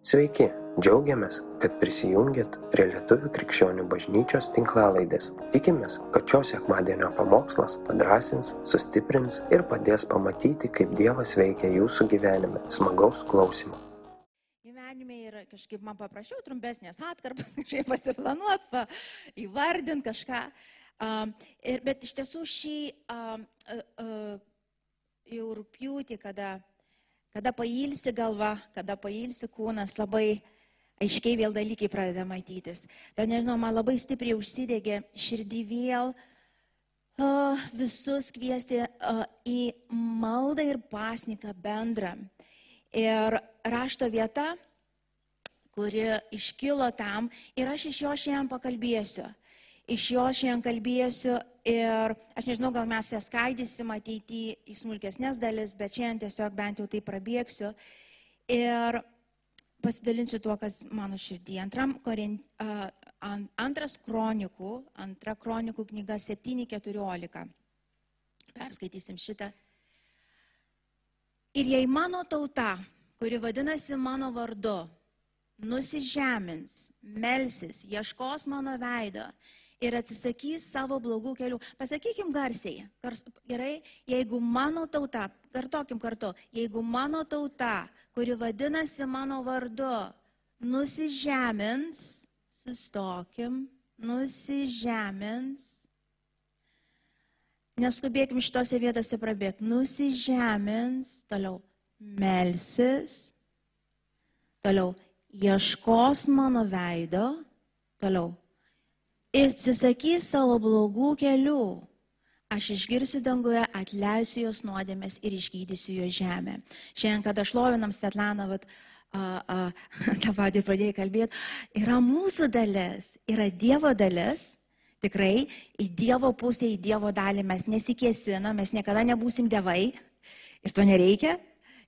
Sveiki, džiaugiamės, kad prisijungiat prie Lietuvų krikščionių bažnyčios tinklalaidės. Tikimės, kad šios sekmadienio pamokslas padrasins, sustiprins ir padės pamatyti, kaip Dievas veikia jūsų gyvenime. Smagaus klausimų. Gyvenime yra kažkaip man paprašiau trumpesnės atkarpas, kažkaip pasiplanuot, pa, įvardinti kažką. Um, ir, bet iš tiesų šį um, uh, uh, jau rūpjūtį, kada Kada pailsi galva, kada pailsi kūnas, labai aiškiai vėl dalykai pradeda matytis. Bet nežinau, man labai stipriai užsidegė širdį vėl uh, visus kviesti uh, į maldą ir pasniką bendrą. Ir rašto vieta, kuri iškilo tam, ir aš iš jo šiandien pakalbėsiu iš jo šiandien kalbėsiu ir aš nežinau, gal mes ją skaidysim ateityje į smulkesnės dalis, bet šiandien tiesiog bent jau tai prabėgsiu ir pasidalinsiu tuo, kas mano širdį. Antram, korint, uh, antras kronikų, antra kronikų knyga 7.14. Perskaitysim šitą. Ir jei mano tauta, kuri vadinasi mano vardu, nusižemins, melsis, ieškos mano veido ir atsisakys savo blogų kelių. Pasakykim garsiai, gerai, jeigu mano tauta, kartokim kartu, jeigu mano tauta, kuri vadinasi mano vardu, nusižemins, sustokim, nusižemins, neskubėkim šitose vietose prabėgti, nusižemins, toliau melsis, toliau ieškos mano veido, toliau ir atsisakys savo blogų kelių, aš išgirsiu danguje, atleisiu jos nuodėmės ir išgydysiu jo žemę. Šiandien, kada šlovinam Svetlaną, vat, a, a, tą patį pradėjai kalbėti, yra mūsų dalis, yra Dievo dalis. Tikrai į Dievo pusę, į Dievo dalį mes nesikėsina, mes niekada nebūsim dievai ir to nereikia.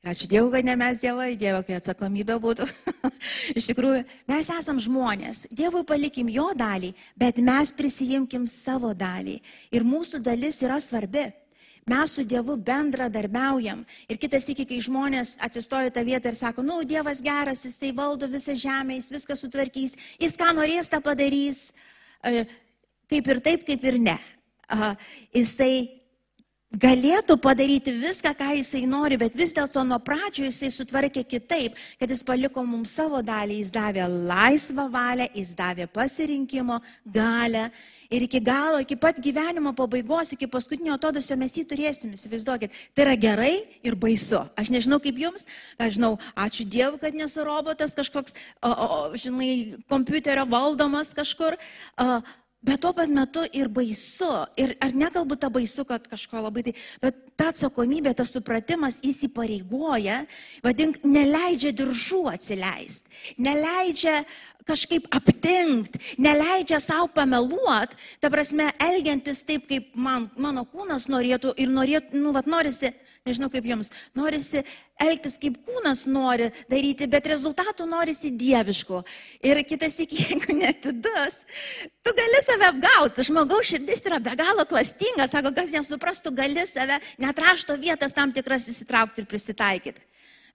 Ačiū Dievui, kad ne mes Dievai, Dievo, kai atsakomybė būtų. Iš tikrųjų, mes esam žmonės. Dievui palikim jo dalį, bet mes prisijimkim savo dalį. Ir mūsų dalis yra svarbi. Mes su Dievu bendradarbiaujam. Ir kitas iki, kai žmonės atsistoja tą vietą ir sako, nu, Dievas geras, jisai valdo visą žemę, jis viską sutvarkys, jis ką norės, tą padarys. E, kaip ir taip, kaip ir ne. Jisai galėtų padaryti viską, ką jisai nori, bet vis dėlto nuo pradžių jisai sutvarkė kitaip, kad jis paliko mums savo dalį, jis davė laisvą valią, jis davė pasirinkimo galę ir iki galo, iki pat gyvenimo pabaigos, iki paskutinio atodusio mes jį turėsim, įsivaizduokit, tai yra gerai ir baisu. Aš nežinau kaip jums, aš žinau, ačiū Dievui, kad nesu robotas kažkoks, o, o, žinai, kompiuterio valdomas kažkur. O, bet tuo pat metu ir baisu. Ir ar nekalbu tą baisu, kad kažko labai tai, bet ta atsakomybė, tas supratimas įsipareigoja, vadink, neleidžia diržų atsileisti, neleidžia kažkaip aptinkt, neleidžia savo pameluot, ta prasme, elgiantis taip, kaip man, mano kūnas norėtų ir norėtų, nu, vad norisi nežinau kaip jums, norisi elgtis kaip kūnas nori daryti, bet rezultatų norisi dieviškų. Ir kitas iki, jeigu netidus, tu gali save apgauti. Žmogaus širdis yra be galo klastinga, sako, kas nesuprastų, gali save netrašto vietas tam tikras įsitraukti ir prisitaikyti.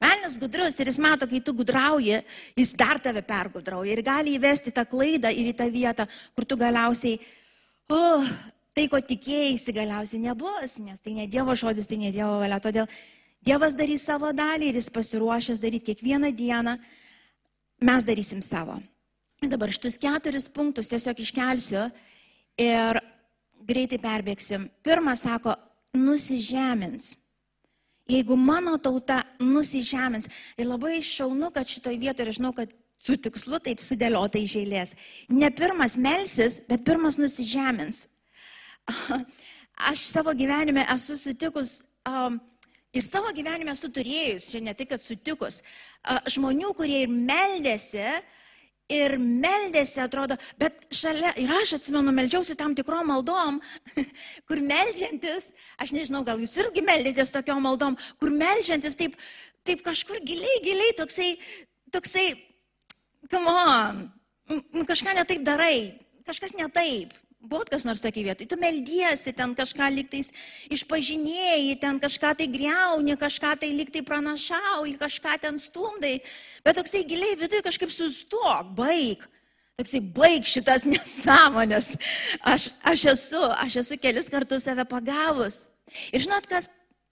Velnis gudrus ir jis mato, kai tu gudrauji, jis dar tave pergudrauja ir gali įvesti tą klaidą ir į tą vietą, kur tu galiausiai, oh, tai, ko tikėjai, galiausiai nebus, nes tai ne Dievo žodis, tai ne Dievo valia. Todėl Dievas darys savo dalį ir jis pasiruošęs daryti kiekvieną dieną, mes darysim savo. Dabar šitus keturis punktus tiesiog iškelsiu ir greitai perbėgsim. Pirmas sako, nusižemins. Jeigu mano tauta nusižemins, ir labai šaunu, kad šitoje vietoje, ir žinau, kad su tikslu taip sudėliota iš eilės, ne pirmas melsis, bet pirmas nusižemins. Aš savo gyvenime esu sutikus um, ir savo gyvenime esu turėjus, čia ne tik, kad sutikus, uh, žmonių, kurie ir meldėsi, ir meldėsi, atrodo, bet šalia, ir aš atsimenu, meldžiausi tam tikrom maldom, kur meldžiantis, aš nežinau, gal jūs irgi meldėtės tokiom maldom, kur meldžiantis taip, taip kažkur giliai, giliai, toksai, toksai, come on, kažką netaip darai, kažkas netaip Buvot kas nors tokia vietoj, tu meldiesi, ten kažką liktais išpažinėjai, ten kažką tai greuni, kažką tai liktai pranašauji, kažką ten stumdai, bet toksai giliai viduje kažkaip sustok, baig. Toksai baig šitas nesąmonės. Aš, aš, esu, aš esu kelis kartus save pagavus. Ir žinot, kas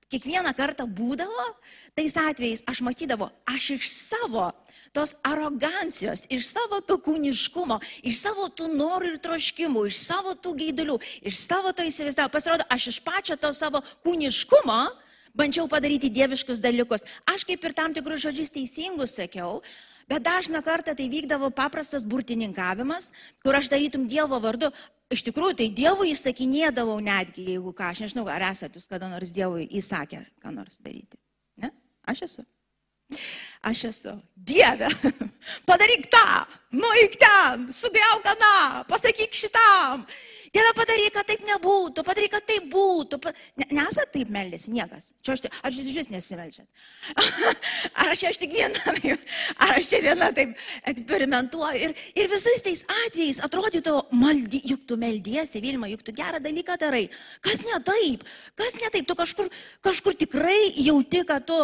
kiekvieną kartą būdavo, tais atvejais aš matydavau, aš iš savo tos arogancijos, iš savo to kūniškumo, iš savo tų norų ir troškimų, iš savo tų gaidulių, iš savo to įsivaizdavimo. Pasirodo, aš iš pačio to savo kūniškumo bandžiau padaryti dieviškus dalykus. Aš kaip ir tam tikrus žodžius teisingus sakiau, bet dažną kartą tai vykdavo paprastas burtininkavimas, kur aš darytum Dievo vardu. Iš tikrųjų, tai Dievui įsakinėdavau netgi, jeigu ką, aš nežinau, ar esate jūs kada nors Dievui įsakę ką nors daryti. Ne? Aš esu. Aš esu Dieve, padaryk tą, nueik ten, sugriauk aną, pasakyk šitam. Dieve, padaryk, kad taip nebūtų, padaryk, kad taip būtų. Ne, nesat taip meldėsi, niekas. Čia aš, ar jūs iš vis nesimeldžiat? ar aš aš tik viena, ar aš čia viena taip eksperimentuoju. Ir, ir visais tais atvejais atrodytų, maldy, juk tu meldiesi, Vilma, juk tu gerą dalyką darai. Kas ne taip? Kas ne taip? Tu kažkur, kažkur tikrai jauti, kad tu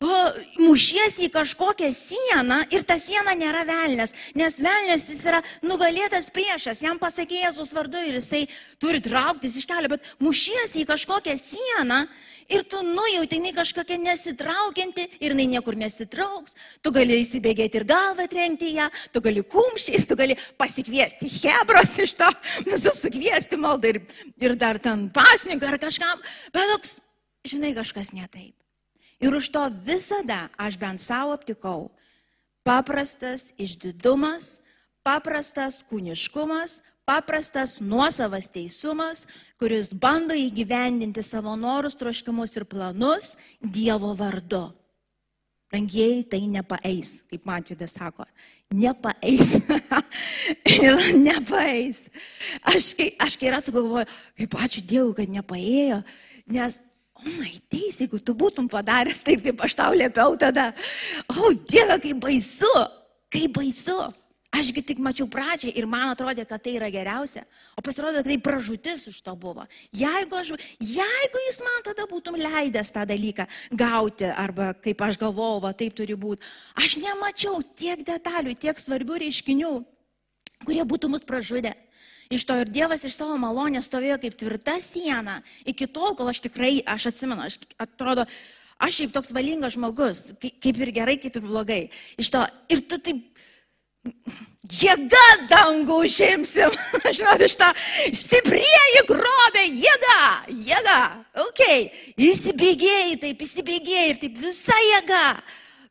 mušiesi į kažkokią sieną ir ta siena nėra velnės, nes velnės jis yra nugalėtas priešas, jam pasakė Jėzus vardu ir jisai turi trauktis iš kelio, bet mušiesi į kažkokią sieną ir tu nujauti, jinai kažkokia nesitraukianti ir jinai niekur nesitrauks, tu gali įsibėgėti ir galvą trenkti ją, tu gali kumščiais, tu gali pasikviesti hebros iš to, visus sukviesti maldą ir, ir dar ten pasniką ar kažkam, bet toks, žinai, kažkas ne taip. Ir už to visada aš bent savo aptikau paprastas išdidumas, paprastas kūniškumas, paprastas nuosavas teisumas, kuris bando įgyvendinti savo norus, troškimus ir planus Dievo vardu. Rangieji tai nepaeis, kaip Matvidas sako, nepaeis. ir nepaeis. Aš kai, aš kai yra sugalvoju, kaip ačiū Dievui, kad nepaėjo, nes O, maitys, jeigu tu būtum padaręs taip, kaip aš tau liepiau tada. O, Dieve, kaip baisu, kaip baisu. Ašgi tik mačiau pradžią ir man atrodė, kad tai yra geriausia. O pasirodė, kad tai pražutis už to buvo. Jeigu, aš, jeigu jis man tada būtum leidęs tą dalyką gauti, arba kaip aš galvojau, va taip turi būti, aš nemačiau tiek detalių, tiek svarbių reiškinių, kurie būtų mus pražudę. Iš to ir Dievas iš savo malonės stovėjo kaip tvirta siena. Iki tol, kol aš tikrai, aš atsimenu, aš atrodo, aš šiaip toks valingas žmogus, kaip ir gerai, kaip ir blogai. Iš to, ir tu taip, jėga dangų užimsim, žinot, iš to stiprieji grobė, jėga, jėga, ok, įsibėgėjai, taip įsibėgėjai ir taip visa jėga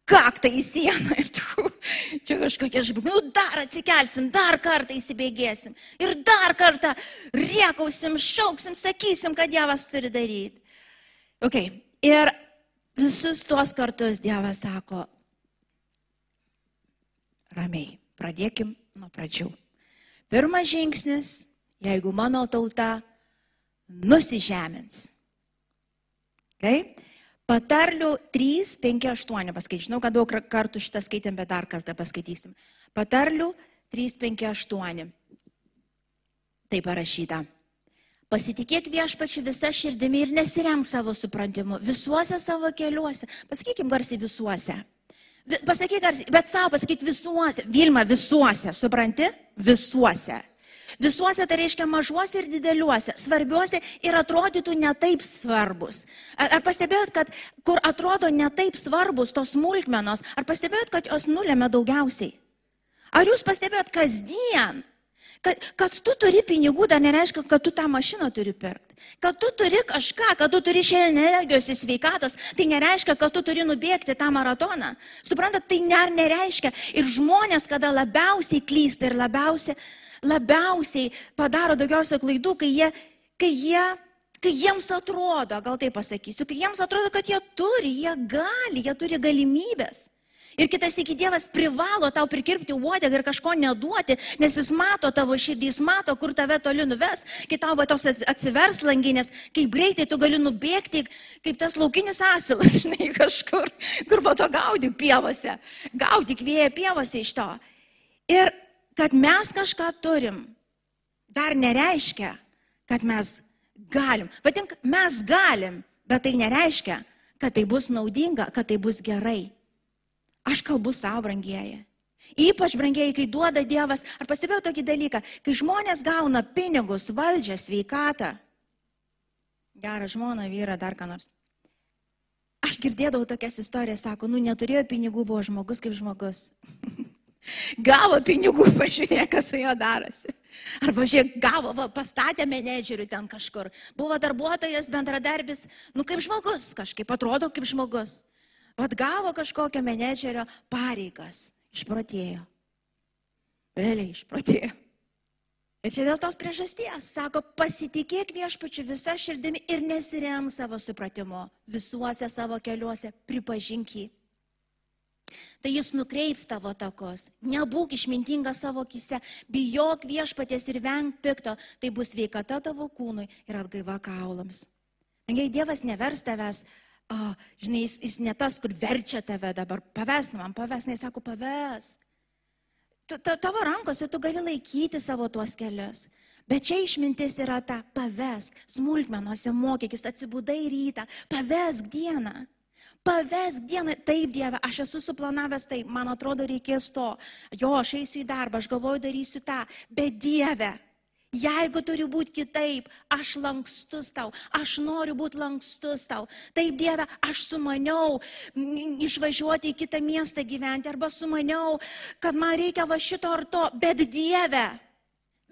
kaktą į sieną ir tu, čia kažkokia žaibų, nu dar atsikelsim, dar kartą įsibėgėsim ir dar kartą riekausim, šauksim, sakysim, kad Dievas turi daryti. Ok, ir visus tuos kartus Dievas sako, ramiai, pradėkim nuo pradžių. Pirmas žingsnis, jeigu mano tauta nusižemins. Okay? Patarlių 3, 5, 8 paskaitysiu. Žinau, kad daug kartų šitą skaitėm, bet dar kartą paskaitysim. Patarlių 3, 5, 8. Tai parašyta. Pasitikėk viešpačiu visą širdimi ir nesiremk savo suprantimu visuose savo keliuose. Pasakykim garsiai visuose. Pasakyk garsiai, bet savo pasakyk visuose. Vilma, visuose, supranti? Visuose. Visuose tai reiškia mažuose ir dideliuose, svarbiuose ir atrodytų netaip svarbus. Ar, ar pastebėjot, kad kur atrodo netaip svarbus tos smulkmenos, ar pastebėjot, kad jos nulėmė daugiausiai? Ar jūs pastebėjot kasdien, kad, kad tu turi pinigų, dar nereiškia, kad tu tą mašiną turi pirkti. Kad tu turi kažką, kad tu turi šiandien energijos į sveikatas, tai nereiškia, kad tu turi nubėgti tą maratoną. Suprantat, tai nereiškia. Ir žmonės, kada labiausiai klysta ir labiausiai labiausiai padaro daugiausia klaidų, kai, jie, kai, jie, kai jiems atrodo, gal tai pasakysiu, kai jiems atrodo, kad jie turi, jie gali, jie turi galimybės. Ir kitas iki Dievas privalo tau prikirpti uodegą ir kažko neduoti, nes jis mato tavo širdį, jis mato, kur tave toli nuves, kai tau va tos atsivers langinės, kaip greitai tu gali nubėgti, kaip tas laukinis asilas, žinai, kažkur, kur po to gaudyk pievose, gaudyk vėją pievose iš to. Ir kad mes kažką turim, dar nereiškia, kad mes galim. Vadink, mes galim, bet tai nereiškia, kad tai bus naudinga, kad tai bus gerai. Aš kalbu savo brangieji. Ypač brangiai, kai duoda Dievas, ar pastebėjau tokį dalyką, kai žmonės gauna pinigus, valdžią, sveikatą, gerą žmoną, vyrą, dar ką nors. Aš girdėdavau tokias istorijas, sako, nu neturėjo pinigų, buvo žmogus kaip žmogus. Gavo pinigų, pažiūrėk, kas su juo darosi. Arba žiūrėk, gavo, va, pastatė menedžerių ten kažkur. Buvo darbuotojas, bendradarbis, nu kaip žmogus, kažkaip atrodo kaip žmogus. Vat gavo kažkokią menedžerio pareigas, išprotėjo. Realiai išprotėjo. Ir čia dėl tos priežasties, sako, pasitikėk viešpačiu visą širdimi ir nesirem savo supratimu visuose savo keliuose, pripažink jį tai jis nukreips tavo takos. Nebūk išmintinga savo kise, bijok viešpaties ir venk pikto, tai bus veikata tavo kūnui ir atgaiva kaulams. Jei Dievas nevers tavęs, o, žinai, jis, jis ne tas, kur verčia tave dabar, paves man, paves, nes sako, paves. Tavo rankose tu gali laikyti savo tuos kelius. Bet čia išmintis yra ta, pavesk, smulkmenuose mokykis, atsibudai rytą, pavesk dieną. Pavesk dieną, taip Dieve, aš esu suplanavęs tai, man atrodo reikės to. Jo, aš eisiu į darbą, aš galvoju darysiu tą. Bet Dieve, Jeigu turi būti kitaip, aš lankstus tau, aš noriu būti lankstus tau. Taip, Dieve, aš sumaniau išvažiuoti į kitą miestą gyventi, arba sumaniau, kad man reikia va šito ar to, bet Dieve,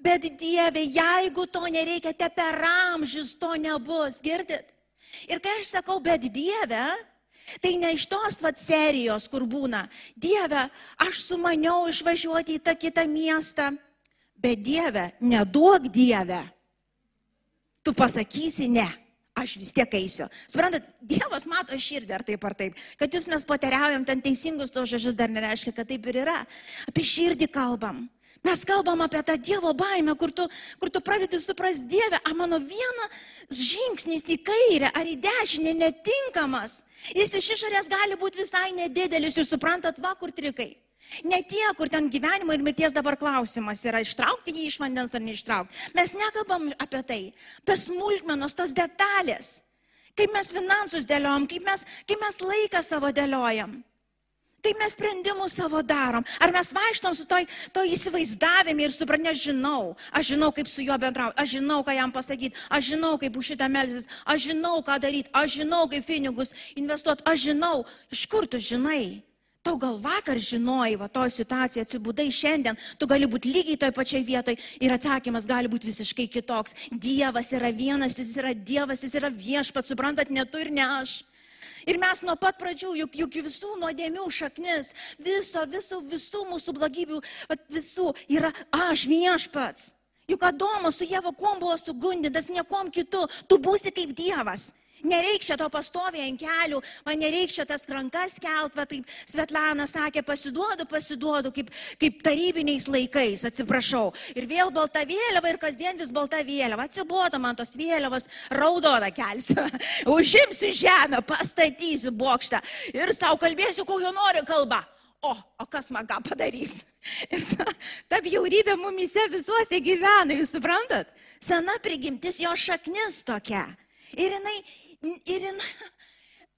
bet Dieve, jeigu to nereikia, te per amžius to nebus, girdit? Ir kai aš sakau, bet Dieve, Tai ne iš tos vat serijos, kur būna, Dieve, aš sumaniau išvažiuoti į tą kitą miestą, bet Dieve, neduok Dieve, tu pasakysi ne. Aš vis tiek eisiu. Suprantat, Dievas mato širdį ar taip ar taip. Kad jūs mes pateriaujam ten teisingus tos žodžius dar nereiškia, kad taip ir yra. Apie širdį kalbam. Mes kalbam apie tą Dievo baimę, kur tu, kur tu pradedi suprasti Dievę, a mano vienas žingsnis į kairę ar į dešinę netinkamas. Jis iš išorės gali būti visai nedidelis ir suprantat, va kur trikai. Ne tie, kur ten gyvenimo ir mirties dabar klausimas yra ištraukti jį iš vandens ar neištraukti. Mes nekalbam apie tai. Apie smulkmenos, tos detalės. Kaip mes finansus dėliojam, kaip mes, kaip mes laiką savo dėliojam. Kaip mes sprendimus savo darom? Ar mes vaikštom su toj, to įsivaizdavimi ir suprantu, aš žinau, aš žinau, kaip su juo bendrauti, aš žinau, ką jam pasakyti, aš žinau, kaip už šitą melsis, aš žinau, ką daryti, aš žinau, kaip pinigus investuoti, aš žinau, iš kur tu žinai? Tau gal vakar žinojai, va to situaciją, atsibudai šiandien, tu gali būti lygiai toj pačioj vietoj ir atsakymas gali būti visiškai kitoks. Dievas yra vienas, jis yra Dievas, jis yra viešpats, suprantat, ne tu ir ne aš. Ir mes nuo pat pradžių, juk, juk visų nuodėmių šaknis, viso, visų, visų mūsų blogybių, visų yra aš viešpats. Juk Adomas su Jėvo kuom buvo sugundytas, niekom kitu, tu būsi kaip Dievas. Nereikia to pastoviai ant kelių, man nereikia tas rankas kelt, va taip Svetlana sakė, pasiduodu, pasiduodu, kaip, kaip tarybiniais laikais, atsiprašau. Ir vėl balta vėliava ir kasdien vis balta vėliava. Atsibodo man tos vėliavos, raudoną kelsiu, užimsiu žemę, pastatysiu bokštą ir savo kalbėsiu, kokią noriu kalbą. O, o kas man ką padarys? Ir ta, ta bjaurybė mumise visuose gyvena, jūs suprantat? Sena prigimtis, jo šaknis tokia. Ir jinai Ir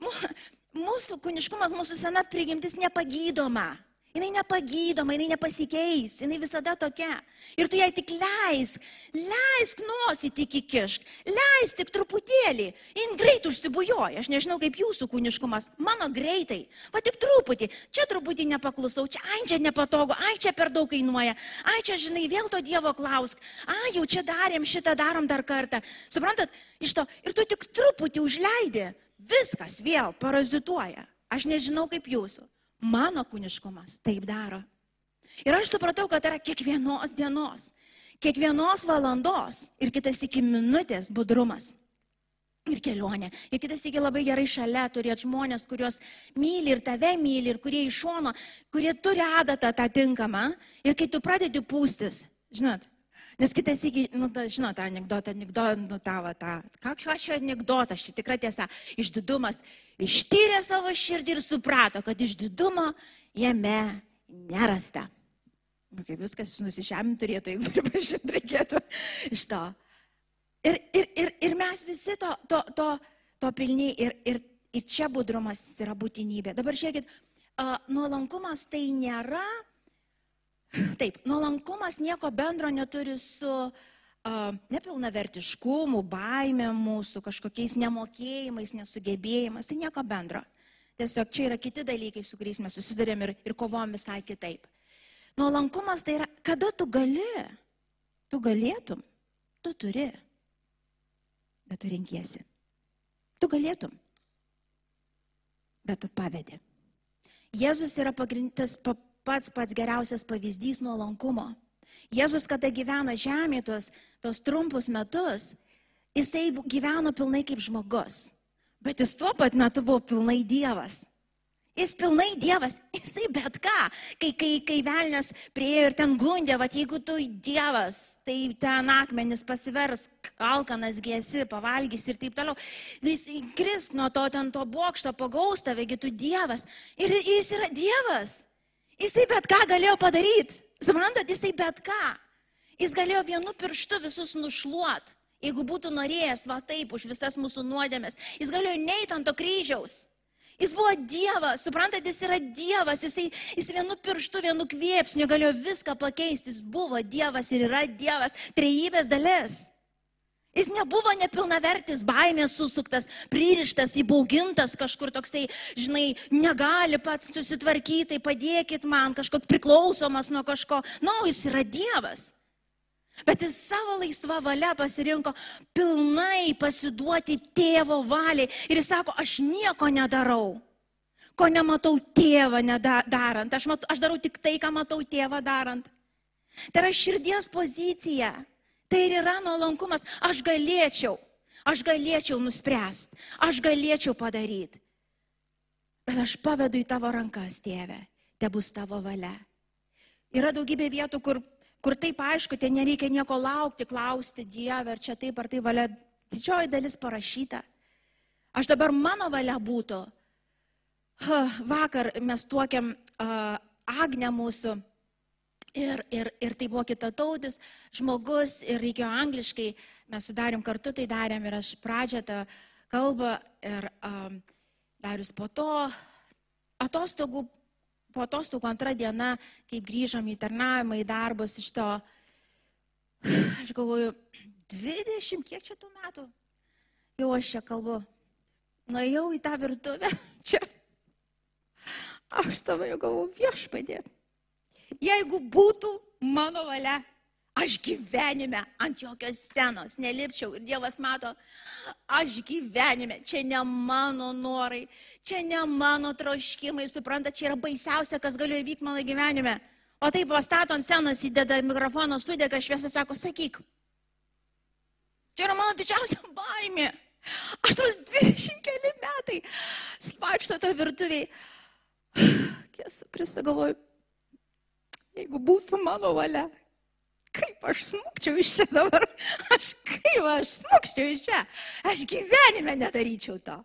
mūsų kūniškumas, mūsų sena prigimtis nepagydoma. Jis nepagydoma, jis nepasikeis, jis visada tokia. Ir tu jai tik leisk, leisk nosį tik įkišk, leisk tik truputėlį. Jis greit užsibujoja, aš nežinau kaip jūsų kūniškumas, mano greitai. Va tik truputį, čia truputį nepaklusau, čia ai čia nepatogu, ai čia per daug kainuoja, ai čia žinai vėl to Dievo klausk, ai jau čia darėm šitą, darom dar kartą. Suprantat, iš to ir tu tik truputį užleidži, viskas vėl parazituoja. Aš nežinau kaip jūsų. Mano kūniškumas taip daro. Ir aš supratau, kad tai yra kiekvienos dienos, kiekvienos valandos ir kitas iki minutės budrumas. Ir kelionė. Ir kitas iki labai gerai šalia turėti žmonės, kuriuos myli ir tave myli, ir kurie iš šono, kurie turi adatą tą tinkamą. Ir kai tu pradedi pūstis, žinot, Nes kitas iki, nu, ta, žinot, tą anegdotą, anegdotą, nu, tą, va, tą, ką, šio anegdotas, ši tikra tiesa, išdidumas ištyrė savo širdį ir suprato, kad išdidumo jame nerasta. Nu, kaip viskas nusižeminti turėtų, jeigu pripažinti reikėtų iš to. Ir, ir, ir, ir mes visi to, to, to, to pilni ir, ir, ir čia budrumas yra būtinybė. Dabar žiūrėkit, uh, nuolankumas tai nėra, taip, nuolankumas nieko bendro neturi su uh, nepilnavertiškumu, baime mūsų, kažkokiais nemokėjimais, nesugebėjimais, tai nieko bendro. Tiesiog čia yra kiti dalykai, su kuriais mes susidurėm ir, ir kovom visai kitaip. Nuolankumas tai yra, kada tu gali, tu galėtum, tu turi, bet tu renkiesi. Tu galėtum, bet tu pavedi. Jėzus yra pagrindas, pats pats geriausias pavyzdys nuolankumo. Jėzus, kada gyveno žemėje tuos, tuos trumpus metus, jisai gyveno pilnai kaip žmogus. Bet jis tuo pat metu buvo pilnai Dievas. Jis pilnai Dievas, jisai bet ką. Kai, kai, kai velnės priejo ir ten gundė, va jeigu tu Dievas, tai ten akmenis pasivers, alkanas gėsi, pavalgys ir taip toliau. Jis kris nuo to ten to bokšto, pagaus tavegi tu Dievas. Ir jis yra Dievas. Jisai bet ką galėjo padaryti. Suprantat, jisai bet ką. Jis galėjo vienu pirštu visus nušluot. Jeigu būtų norėjęs, va taip, už visas mūsų nuodėmės, jis galėjo neiti ant to kryžiaus. Jis buvo Dievas, suprantate, jis yra Dievas, jisai, jis vienu pirštu, vienu kvėpsniu galėjo viską pakeisti, jis buvo Dievas ir yra Dievas, trejybės dalis. Jis nebuvo nepilnavertis, baimės susuktas, pririštas, įbaugintas kažkur toksai, žinai, negali pats susitvarkyti, padėkit man, kažkoks priklausomas nuo kažko. Na, no, jis yra Dievas. Bet jis savo laisvą valią pasirinko pilnai pasiduoti tėvo valiai. Ir jis sako, aš nieko nedarau, ko nematau tėvą darant. Aš, matau, aš darau tik tai, ką matau tėvą darant. Tai yra širdies pozicija. Tai ir yra nuolankumas. Aš galėčiau, aš galėčiau nuspręsti, aš galėčiau padaryti. Bet aš pavedu į tavo rankas, tėve, te bus tavo valia. Yra daugybė vietų, kur kur taip aišku, ten nereikia nieko laukti, klausti Dievę, ar čia taip ar tai valia. Didžioji dalis parašyta. Aš dabar mano valia būtų. Vakar mes tuokėm uh, Agnę mūsų ir, ir, ir tai buvo kitatautis žmogus ir reikėjo angliškai, mes sudarėm kartu, tai darėm ir aš pradžią tą kalbą ir um, darius po to atostogų po atostogų antrą dieną, kaip grįžom į tarnavimą, į darbus iš to, aš galvoju, 20, kiek čia tų metų? Jau aš čia kalbu. Nuėjau į tą virtuvę, čia. Aš tavo jau galvoju, viešpadė. Jeigu būtų mano valia, Aš gyvenime ant jokios scenos nelipčiau ir Dievas mato, aš gyvenime, čia ne mano norai, čia ne mano troškimai, supranta, čia yra baisiausia, kas galėjo įvykti mano gyvenime. O taip pastato ant scenos, įdeda mikrofoną, sudega šviesą, sako, sakyk. Čia yra mano didžiausia baimė. Aš turiu 20 keli metai. Svaikšto to virtuviai. Kėsu, Kristų galvoju, jeigu būtų mano valia, kaip aš smukčiau iš čia dabar, aš kaip aš smukčiau iš čia, aš gyvenime nedaryčiau to.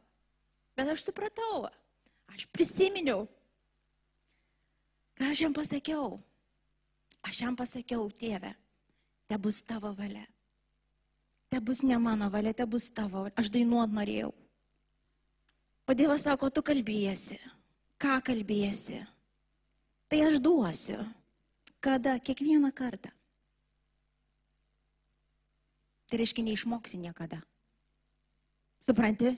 Bet aš supratau, aš prisiminiau, ką aš jam pasakiau. Aš jam pasakiau, tėve, te bus tavo valia. Te bus ne mano valia, te bus tavo. Aš dainuot norėjau. O Dievas sako, tu kalbėsi. Ką kalbėsi? Tai aš duosiu. Kada? Kiekvieną kartą. Tai reiškia, neišmoksi niekada. Supranti?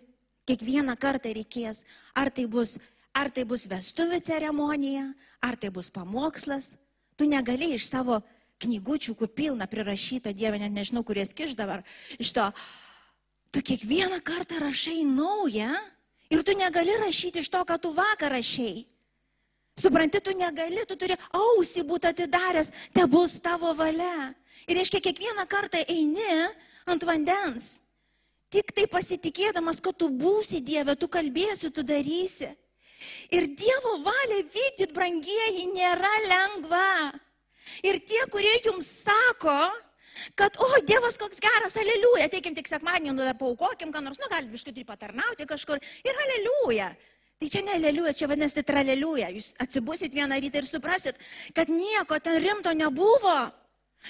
Kiekvieną kartą reikės, ar tai bus, ar tai bus vestuvių ceremonija, ar tai bus pamokslas. Tu negali iš savo knygučių, kur pilna prirašyta, Dieve, net nežinau, kurie skiš dabar, iš to, tu kiekvieną kartą rašai naują ir tu negali rašyti iš to, ką tu vakar rašai. Supranti, tu negali, tu turi ausį būti atidaręs, te bus tavo valia. Ir reiškia, kiekvieną kartą eini ant vandens. Tik tai pasitikėdamas, kad tu būsi Dieve, tu kalbėsi, tu darysi. Ir Dievo valia vykdyti, brangieji, nėra lengva. Ir tie, kurie jums sako, kad, o, Dievas koks geras, aleliuja, teikim tik sekmadienį, nu, paukokim, ką nors, nu, galit biškai patarnauti kažkur ir aleliuja. Tai čia ne aleliuja, čia vadinasi traleliuja. Jūs atsibusit vieną rytą ir suprasit, kad nieko ten rimto nebuvo.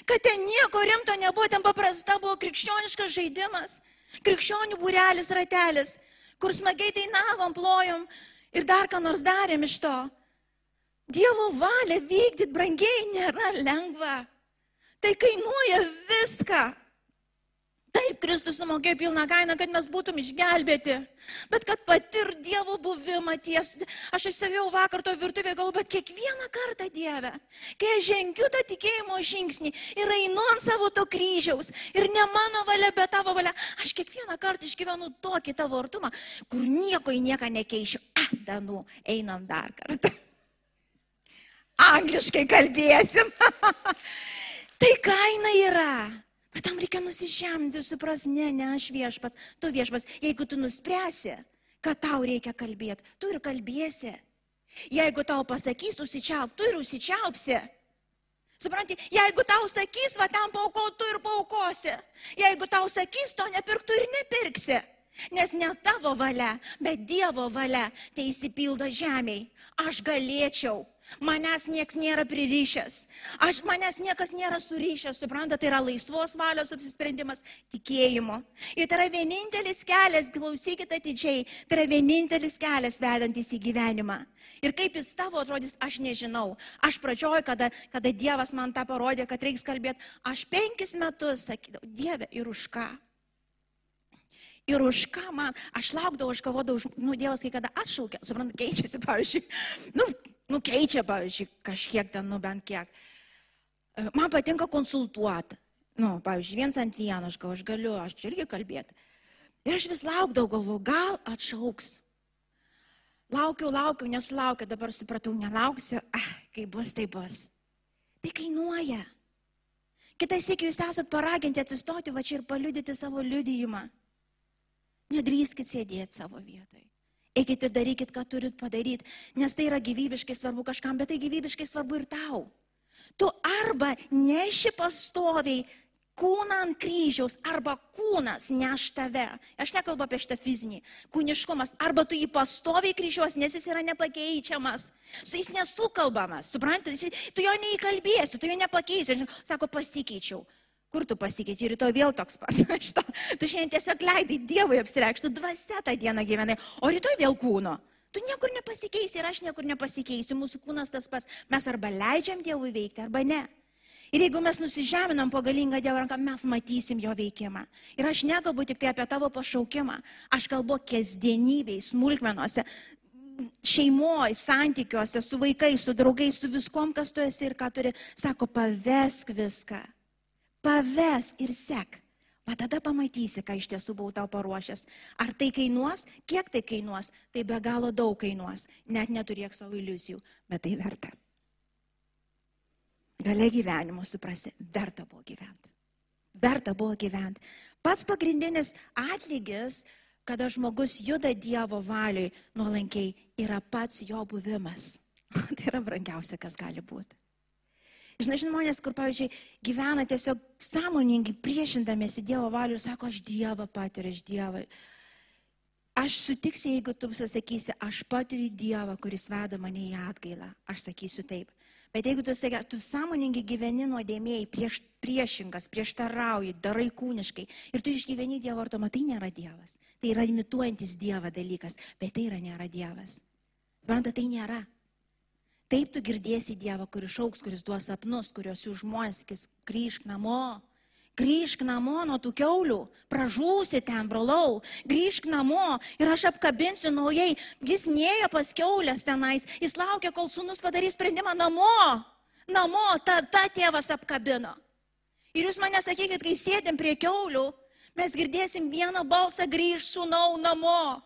Kad ten nieko rimto nebuvo, ten paprasta buvo krikščioniškas žaidimas. Krikščionių būrelis ratelis, kur smagiai dainavom, plojom ir dar ką nors darėm iš to. Dievo valią vykdyti brangiai nėra lengva. Tai kainuoja viską. Taip, Kristus sumokėjo pilną kainą, kad mes būtum išgelbėti. Bet kad patir Dievo buvimą ties. Aš išsavėjau vakar to virtuvėje, galvoju, bet kiekvieną kartą Dieve, kai aš žengiu tą tikėjimo žingsnį ir einu ant savo to kryžiaus ir ne mano valia, bet tavo valia, aš kiekvieną kartą išgyvenu tokį tavo artumą, kur nieko į nieką nekeičiu. Ah, Danu, einam dar kartą. Angliškai kalbėsim. tai kaina yra. Bet tam reikia nusižemti ir supras, ne, ne aš viešpats, tu viešpats. Jeigu tu nuspręsi, kad tau reikia kalbėti, tu ir kalbėsi. Jeigu tau pasakys, užsičiauk, tu ir užsičiaupsi. Supranti, jeigu tau sakys, va tam paukau, tu ir paukosi. Jeigu tau sakys, to nepirk, tu ir nepirksi. Nes ne tavo valia, bet Dievo valia tai įsipildo žemiai. Aš galėčiau Manęs niekas nėra pririšęs. Aš, manęs niekas nėra surišęs, suprantate, tai yra laisvos valios apsisprendimas tikėjimo. Ir tai yra vienintelis kelias, klausykite atidžiai, tai yra vienintelis kelias vedantis į gyvenimą. Ir kaip jis tavo atrodys, aš nežinau. Aš pradžioj, kada, kada Dievas man tą parodė, kad reiks kalbėti, aš penkis metus sakydavau, Dieve, ir už ką? Ir už ką man, aš laukdavau, aš galvodavau, nu, Dievas kai kada atšaukia, suprantate, keičiasi, pavyzdžiui, nu, nukeičia, pavyzdžiui, kažkiek ten, nu bent kiek. E, man patinka konsultuoti. Nu, pavyzdžiui, viens ant vieno, aš gal aš galiu, aš čia irgi kalbėti. Ir aš vis laukdavau, galvoju, gal atšauks. Laukiau, laukiau, nesulaukiau, dabar supratau, nelauksiu, ah, kai bus, tai bus. Tai kainuoja. Kitais sėkiu jūs esat paraginti atsistoti va čia ir paliudyti savo liudijimą. Nedrįskit sėdėti savo vietoje. Eikit ir darykit, ką turit padaryti, nes tai yra gyvybiškai svarbu kažkam, bet tai gyvybiškai svarbu ir tau. Tu arba neši pastoviai kūną ant kryžiaus, arba kūnas neš tave. Aš nekalbu apie šitą fizinį. Kūniškumas. Arba tu jį pastoviai kryžiuos, nes jis yra nepakeičiamas. Su jais nesukalbamas. Suprantate, tu jo neįkalbėsi, tu jo nepakeisi. Sako, pasikeičiau. Kur tu pasikeičiai, rytoj vėl toks pas. Šito. Tu šiandien tiesiog leidai Dievui apsireikšti, dvasia tą dieną gyvenai, o rytoj vėl kūno. Tu niekur nepasikeisi ir aš niekur nepasikeisiu, mūsų kūnas tas pas. Mes arba leidžiam Dievui veikti, arba ne. Ir jeigu mes nusižeminam po galingą Dievo ranką, mes matysim jo veikimą. Ir aš nekalbu tik tai apie tavo pašaukimą, aš kalbu kasdienybėj, smulkmenuose, šeimoje, santykiuose, su vaikais, su draugais, su viskom, kas tu esi ir ką turi. Sako, pavesk viską paves ir sek. Va tada pamatysi, ką iš tiesų buvau tau paruošęs. Ar tai kainuos, kiek tai kainuos, tai be galo daug kainuos. Net neturėk savo iliuzijų, bet tai verta. Galia gyvenimo suprasti, verta buvo gyventi. Verta buvo gyventi. Pats pagrindinis atlygis, kada žmogus juda Dievo valiui nuolankiai, yra pats jo buvimas. tai yra brangiausia, kas gali būti. Žinai, žmonės, kur, pavyzdžiui, gyvena tiesiog sąmoningai priešindamėsi Dievo valiu ir sako, aš Dievą patiriu, aš Dievą. Aš sutiksiu, jeigu tu sakysi, aš patiriu Dievą, kuris veda mane į atgailą. Aš sakysiu taip. Bet jeigu tu sakai, tu sąmoningai gyveni nuodėmėjai, prieš, priešingas, prieštarauji, darai kūniškai ir tu išgyveni Dievo artumą, tai nėra Dievas. Tai yra imituojantis Dievą dalykas, bet tai yra nėra Dievas. Suprantate, tai nėra. Taip tu girdėsi Dievą, kuris šauks, kuris duos sapnus, kuriuos jų žmonės sakys, grįžk namo. Grįžk namo nuo tų keulių, pražūsi ten, brolau, grįžk namo ir aš apkabinsiu naujai. Jis nėjo pas keulės tenais, jis laukia, kol sunus padarys sprendimą namo. Namo, tada tėvas apkabino. Ir jūs mane sakykit, kai sėdim prie keulių, mes girdėsim vieną balsą grįž sunau namo.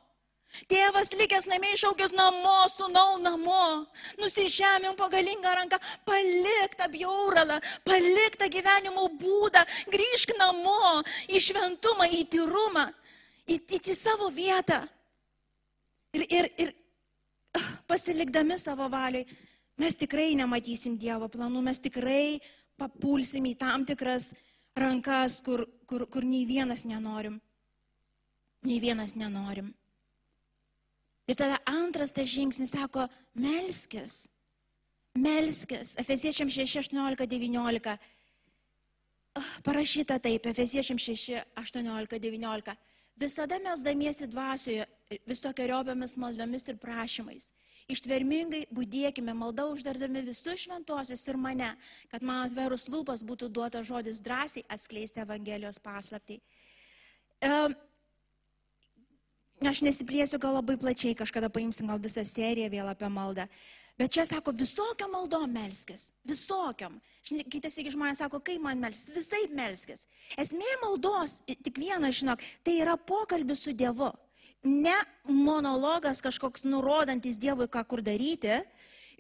Tėvas likęs namie išaukęs namo, sunau namo, nusižemėm pagalingą ranką, palik tą bjauralą, palik tą gyvenimo būdą, grįžk namo į šventumą, į tyrumą, į, į, į savo vietą. Ir, ir, ir pasilikdami savo valiai, mes tikrai nematysim Dievo planų, mes tikrai papulsim į tam tikras rankas, kur, kur, kur nei vienas nenorim. Nei vienas nenorim. Ir tada antras tas žingsnis sako, melskis. Melskis. Efeziečiam 6, 18, 19. Parašyta taip, Efeziečiam 6, 18, 19. Visada melsdamiesi dvasioje visokiojomis maldomis ir prašymais. Ištvermingai būdėkime malda uždardami visus šventuosius ir mane, kad man atverus lūpas būtų duota žodis drąsiai atskleisti Evangelijos paslapti. Um, aš nesiplėsiu gal labai plačiai, kažkada paimsim gal visą seriją vėl apie maldą. Bet čia sako, visokiam maldom melskis, visokiam. Kitas iki žmonės sako, kaip man melskis, visai melskis. Esmė maldos, tik viena, žinok, tai yra pokalbis su Dievu. Ne monologas kažkoks nurodantis Dievui, ką kur daryti,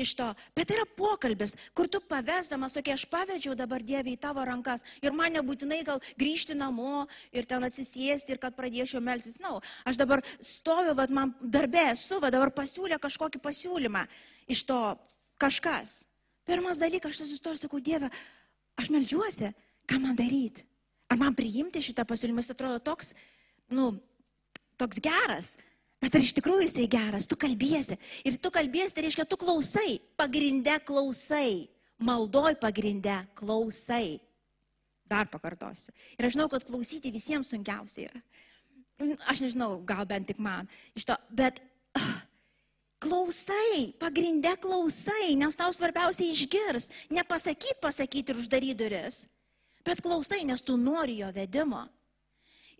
iš to. Bet yra pokalbis, kur tu pavesdamas, tokia aš pavedžiau dabar Dievį į tavo rankas ir man nebūtinai gal grįžti namo ir ten atsisėsti ir kad pradėčiau melsis. Na, no, aš dabar stoviu, vad man darbė esu, vad dabar pasiūlė kažkokį pasiūlymą iš to kažkas. Pirmas dalykas, aš sustoju sakau, Dieve, aš melžiuosi, ką man daryti? Ar man priimti šitą pasiūlymą, jis atrodo toks, nu, toks geras, Bet ar iš tikrųjų jisai geras, tu kalbėsi. Ir tu kalbėsi, tai reiškia, tu klausai, pagrinde klausai, maldoj pagrinde klausai. Dar pakartosiu. Ir aš žinau, kad klausyti visiems sunkiausia yra. Aš nežinau, gal bent tik man iš to, bet uh, klausai, pagrinde klausai, nes tau svarbiausia išgirs. Nepasakyti, pasakyti ir uždaryti duris, bet klausai, nes tu nori jo vedimo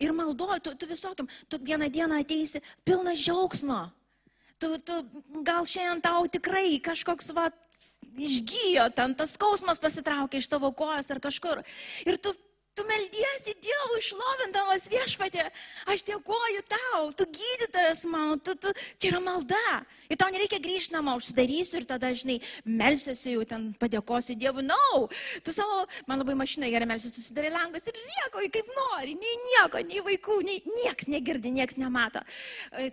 ir maldoji, tu, tu visokiam, tu vieną dieną ateisi pilnas džiaugsmo. Tu, tu, gal šiandien tau tikrai kažkoks va, išgyjo, ten tas skausmas pasitraukia iš tavo kojos ar kažkur. Ir tu Tu meldiesi Dievui išlovindamas viešpatė. Aš dėkoju tau, tu gydytojas man, tu, tu, čia yra malda. Ir tau nereikia grįžti namo, užsidarysiu ir tada, žinai, melsiuosi jau ten padėkosiu Dievui. Na, no. tu savo, man labai mašina gerai melsiuosi, susidarai langus ir riekoji kaip nori. Nei nieko, nei vaikų, nei nieks negirdi, nieks nemato.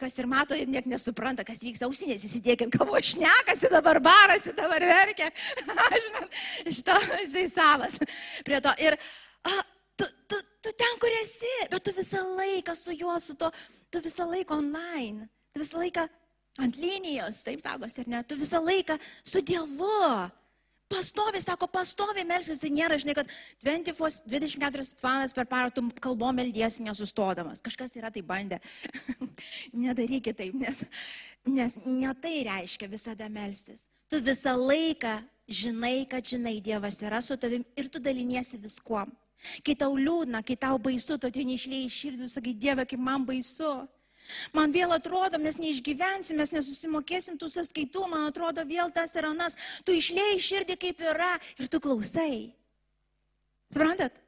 Kas ir mato, nieks nesupranta, kas vyksta ausinės, įsidėkit, kavo šnekasi, dabar barasi, dabar verkia. Žinot, šito jisai savas. Prie to. Ir, a, tu, tu, tu ten, kur esi, bet tu visą laiką su juo, su to, tu visą laiką online, tu visą laiką ant linijos, taip sakosi, ar ne, tu visą laiką su Dievu. Pastovi, sako, pastovi melsis, tai nėra, žinai, kad 24, 24 valandas per parą tu kalbom meldiesi nesustodamas. Kažkas yra tai bandę. Nedarykit taip, nes, nes ne tai reiškia visada melstis. Tu visą laiką žinai, kad žinai, Dievas yra su tavim ir tu daliniesi viskuom. Kai tau liūdna, kai tau baisu, tu ten išlėjai širdį, sakai, Dieve, kaip man baisu. Man vėl atrodo, mes neišgyvensim, mes nesusimokėsim tų sąskaitų, man atrodo, vėl tas ir anas. Tu išlėjai širdį kaip yra ir tu klausai. Suprantat?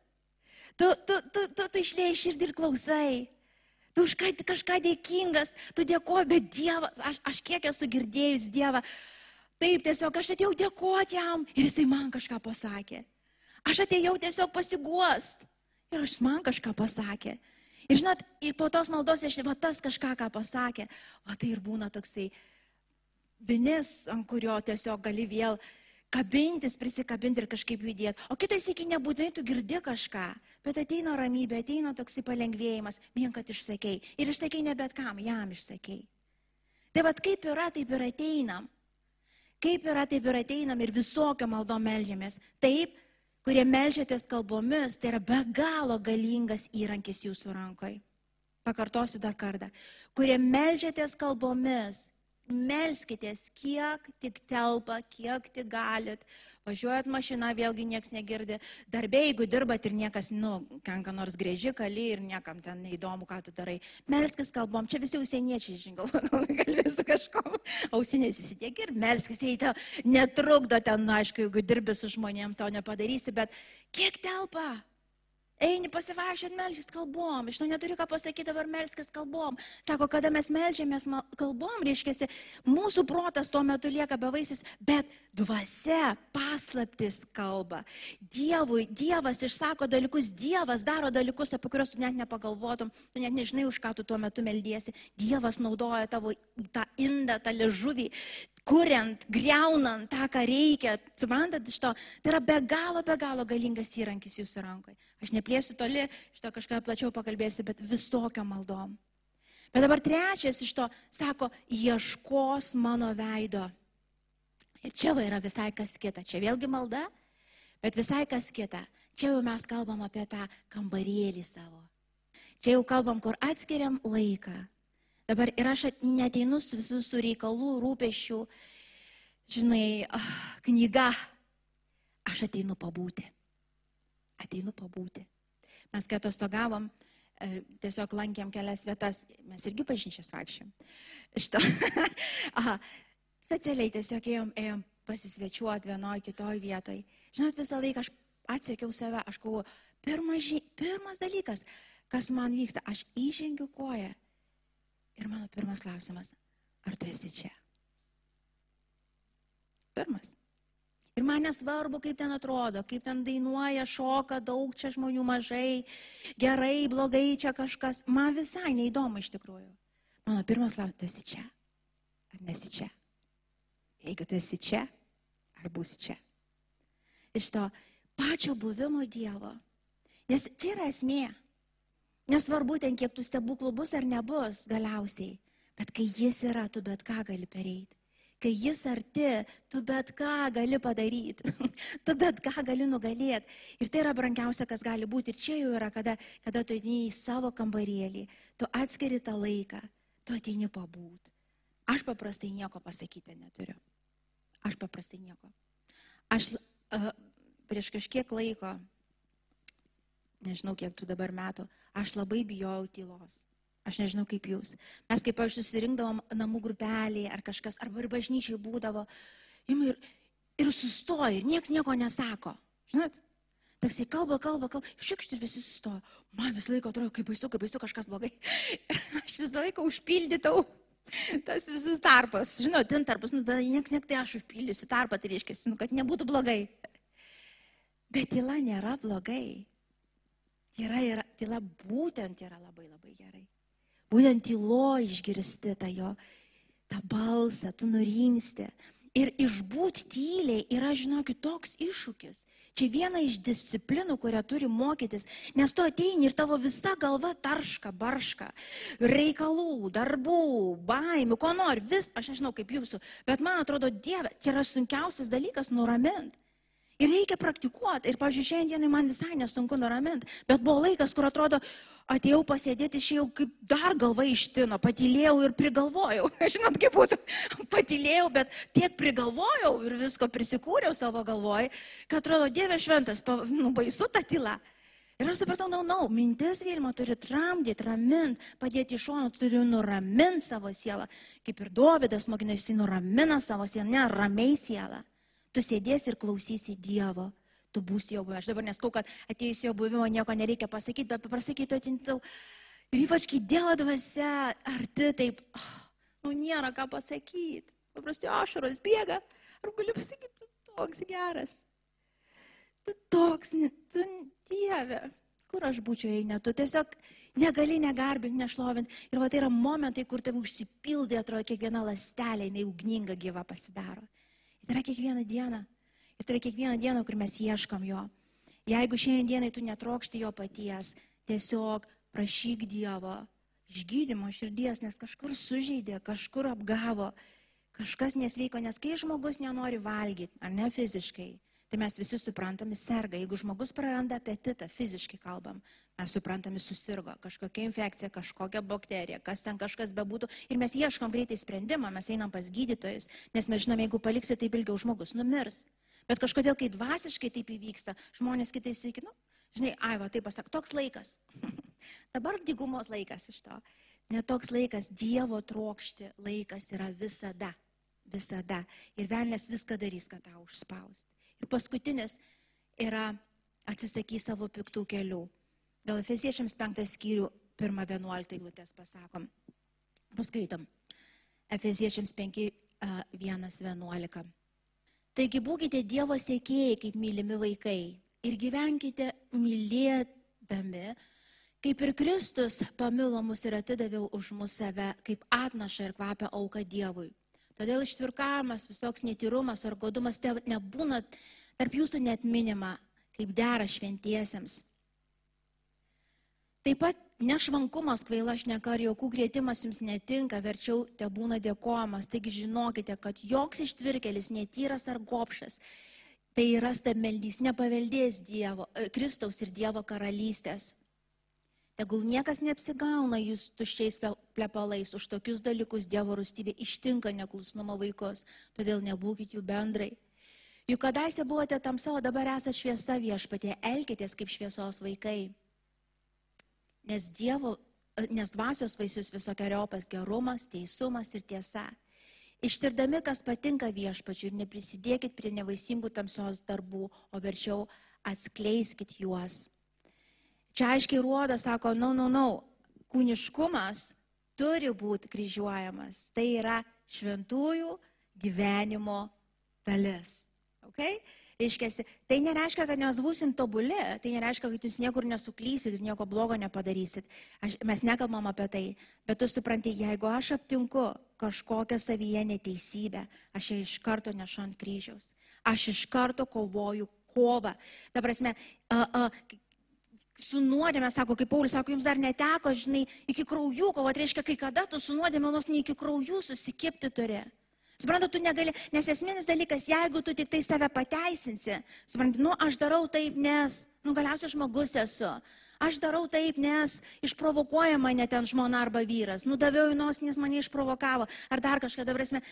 Tu, tu, tu, tu, tu išlėjai širdį ir klausai. Tu už ką, kažką dėkingas, tu dėkoji, bet Dievas, aš, aš kiek esu girdėjus Dievą, taip tiesiog aš atėjau dėkoti jam ir jisai man kažką pasakė. Aš atėjau tiesiog pasiguost. Ir aš man kažką pasakė. Ir žinot, ir po tos maldos aš, va tas kažką, ką pasakė, o tai ir būna toksai vinis, ant kurio tiesiog gali vėl kabintis, prisikabinti ir kažkaip judėti. O kitais iki nebūtinai tu girdi kažką, bet ateina ramybė, ateina toksai palengvėjimas, vien kad išsakei. Ir išsakei ne bet kam, jam išsakei. Tai vad kaip yra, taip ir ateinam. Kaip yra, taip ir ateinam ir visokio maldo melžiamės. Taip, kurie melžiatės kalbomis, tai yra be galo galingas įrankis jūsų rankoje. Pakartosiu dar kartą. Kurie melžiatės kalbomis, melskitės, kiek tik telpa, kiek tik galit. Važiuojat mašiną, vėlgi niekas negirdi. Darbė, jeigu dirbat ir niekas, nu, kenka nors grėži, kali ir niekam ten neįdomu, ką tu darai. Melskis kalbom, čia visi užsieniečiai, žinau, gal kalbėsiu kažkom. Ausinės įsidėk ir melskis, jei tau netrukdo ten, nu, aišku, jeigu dirbi su žmonėm, to nepadarysi, bet kiek telpa? Eini pasivaikščioti, melžys kalbom. Iš to neturi ką pasakyti, dabar melskis kalbom. Sako, kada mes melžiamės kalbom, reiškia, mūsų protas tuo metu lieka bevaisis, bet dvasia paslaptis kalba. Dievui, Dievas išsako dalykus, Dievas daro dalykus, apie kuriuos tu net nepagalvotum, tu net nežinai, už ką tu tuo metu meldiesi. Dievas naudoja tavo tą indą, tą ležuvį, kuriant, greunant tą, ką reikia, suprantat, iš to, tai yra be galo, be galo galingas įrankis jūsų rankoje. Aš neplėsiu toli, iš to kažką plačiau pakalbėsiu, bet visokio maldom. Bet dabar trečias iš to sako, ieškos mano veido. Ir čia va yra visai kas kita. Čia vėlgi malda, bet visai kas kita. Čia jau mes kalbam apie tą kambarėlį savo. Čia jau kalbam, kur atskiriam laiką. Dabar ir aš neteinu su visų su reikalų, rūpešių, žinai, ah, knyga. Aš ateinu pabūti. Ateinu pabūti. Mes kai atostogavom, e, tiesiog lankėm kelias vietas, mes irgi pažinčias vaikščiam. Šitą. Aha, specialiai tiesiog ėjom, ėjom pasisvečiuoti vienoje, kitoje vietoje. Žinot, visą laiką aš atsiekiau save, aš galvoju, pirmas, pirmas dalykas, kas man vyksta, aš įžengiu koją. Ir mano pirmas klausimas, ar tu esi čia? Pirmas. Ir man nesvarbu, kaip ten atrodo, kaip ten dainuoja, šoka, daug čia žmonių mažai, gerai, blogai, čia kažkas. Man visai neįdomu iš tikrųjų. Mano pirmas klausimas, tu esi čia? Ar nesi čia? Jeigu tu esi čia, ar būsi čia? Iš to pačio buvimo Dievo. Nes čia yra esmė. Nesvarbu ten, kiek tų stebuklų bus ar nebus galiausiai. Bet kai jis yra, tu bet ką gali pereiti kai jis arti, tu bet ką gali padaryti, tu bet ką gali nugalėti. Ir tai yra brangiausia, kas gali būti. Ir čia jau yra, kada, kada tu ateini į savo kambarėlį, tu atskiri tą laiką, tu ateini pabūt. Aš paprastai nieko pasakyti neturiu. Aš paprastai nieko. Aš uh, prieš kažkiek laiko, nežinau kiek tu dabar metų, aš labai bijojau tylos. Aš nežinau kaip jūs. Mes kaip aš susirinkdavom namų grupelį ar kažkas, arba ir bažnyčiai būdavo, ir, ir sustoja, ir niekas nieko nesako. Žinot? Taksai kalba, kalba, kalba, šikšti ir visi sustoja. Man visą laiką atrodo, kaip baisu, kaip baisu kažkas blogai. Ir aš visą laiką užpildytau tas visus tarpas. Žinot, ten tarpas, nu, nieks nek tai aš užpildysiu tarpą, tai reiškia, nu, kad nebūtų blogai. Bet tyla nėra blogai. Tyla, yra, tyla būtent yra labai labai gerai. Būtent tylo išgirsti tą jo, tą balsą, tu nurimsti. Ir išbūti tyliai yra, žinokit, toks iššūkis. Čia viena iš disciplinų, kurią turi mokytis, nes tu ateini ir tavo visa galva tarška, barška, reikalų, darbų, baimių, ko nori, vis, aš nežinau kaip jūsų, bet man atrodo, Dieve, čia yra sunkiausias dalykas nuraminti. Ir reikia praktikuoti. Ir, pažiūrėjau, šiandienai man visai nesunku nuraminti. Bet buvo laikas, kur atrodo, atėjau pasėdėti, išėjau kaip dar galva ištino, patylėjau ir prigalvojau. Žinot, kaip būtų, patylėjau, bet tiek prigalvojau ir visko prisikūriau savo galvoj, kad atrodo, Dieve šventas, nu, baisu ta tyla. Ir aš supratau, na, no, na, no, mintis Vilma turi tramdyti, ramint, padėti iš šono, turi nuraminti savo sielą. Kaip ir Dovydas mokinasi, nuramina savo sielą, ne, ramiai sielą. Tu sėdėsi ir klausysi Dievo. Tu būsi jo buvęs. Aš dabar neskau, kad atėjus jo buvimo nieko nereikia pasakyti, bet pasakyti atintau. Ir ypač kai Dievo dvasia arti, taip, oh, nu nėra ką pasakyti. Paprastai ašaros bėga. Ar galiu pasakyti, tu toks geras. Tu toks, tu Dieve. Kur aš būčiau, jei ne tu. Tiesiog negali negarbinti, nešlovinti. Ir va tai yra momentai, kur tave užsipildė, atrodo, kiekviena lastelė, jinai ugninga gyva pasidaro. Tai yra kiekvieną dieną. Ir tai yra kiekvieną dieną, kur mes ieškom jo. Jeigu šiandienai tu netrokšti jo paties, tiesiog prašyk Dievo išgydymo širdies, nes kažkur sužeidė, kažkur apgavo, kažkas nesveiko, nes kai žmogus nenori valgyti, ar ne fiziškai, tai mes visi suprantame serga. Jeigu žmogus praranda apetitą, fiziškai kalbam, mes suprantame susirgo, kažkokia infekcija, kažkokia bakterija, kas ten kažkas bebūtų. Ir mes ieškom greitai sprendimą, mes einam pas gydytojus, nes mes žinom, jeigu paliksi taip ilgiau, žmogus numirs. Bet kažkodėl, kai dvasiškai taip įvyksta, žmonės kitais sakė, nu, žinai, ai, va, taip pasak, toks laikas. Dabar dygumos laikas iš to. Netoks laikas, Dievo trokšti laikas yra visada. Visada. Ir velnės viską darys, kad tau užspausti. Ir paskutinis yra atsisakys savo piktų kelių. Gal Efeziečiams penktą skyrių, pirmą vienuoliktą eilutės pasakom. Paskaitom. Efeziečiams 5, 1, 11. Taigi būkite Dievo sėkėjai kaip mylimi vaikai ir gyvenkite mylėdami, kaip ir Kristus pamilo mus ir atidavė už mus save, kaip atnaša ir kvapia auka Dievui. Todėl ištvirkavimas, visoks netyrumas ar godumas nebūna tarp jūsų net minima, kaip dera šventiesiems. Taip pat Nešvankumas kvaila šneka ar jokų grėtimas jums netinka, verčiau te būna dėkojamas. Taigi žinokite, kad joks ištvirkelis, netyras ar gopšas, tai yra stabmeldys, nepaveldės Dievo, e, Kristaus ir Dievo karalystės. Tegul niekas neapsigauna jūs tuščiais plepalais, už tokius dalykus Dievo rūstybė ištinka neklusnumo vaikus, todėl nebūkite jų bendrai. Juk kadaise buvote tamsa, o dabar esate šviesa viešpatė, elkitės kaip šviesos vaikai nes, dievo, nes dvasios vaisius visokiojopas gerumas, teisumas ir tiesa. Ištirdami, kas patinka viešpačiu ir neprisidėkit prie nevaisingų tamsios darbų, o verčiau atskleiskit juos. Čia aiškiai ruoda, sako, na, no, na, no, na, no. kūniškumas turi būti kryžiuojamas. Tai yra šventųjų gyvenimo dalis. Okay? Reiškia, tai nereiškia, kad mes būsim tobuli, tai nereiškia, kad jūs niekur nesuklysit ir nieko blogo nepadarysit. Aš, mes nekalbam apie tai, bet tu supranti, jeigu aš aptinku kažkokią savyje neteisybę, aš ją iš karto nešu ant kryžiaus. Aš iš karto kovoju kovą. Ta prasme, a, a, su nuodėme, sako, kaip Paulius sako, jums dar neteko, žinai, iki kraujų kovoti, reiškia, kai kada tu su nuodėme vos ne iki kraujų susikipti turi. Suprantu, tu negali, nes esminis dalykas, jeigu tu tik tai save pateisinsi, suprantu, nu aš darau taip, nes, nu galiausiai žmogus esu. Aš darau taip, nes išprovokuoja mane ten žmona arba vyras. Nudaviau į nosį, nes mane išprovokavo. Ar dar kažką, dabar esame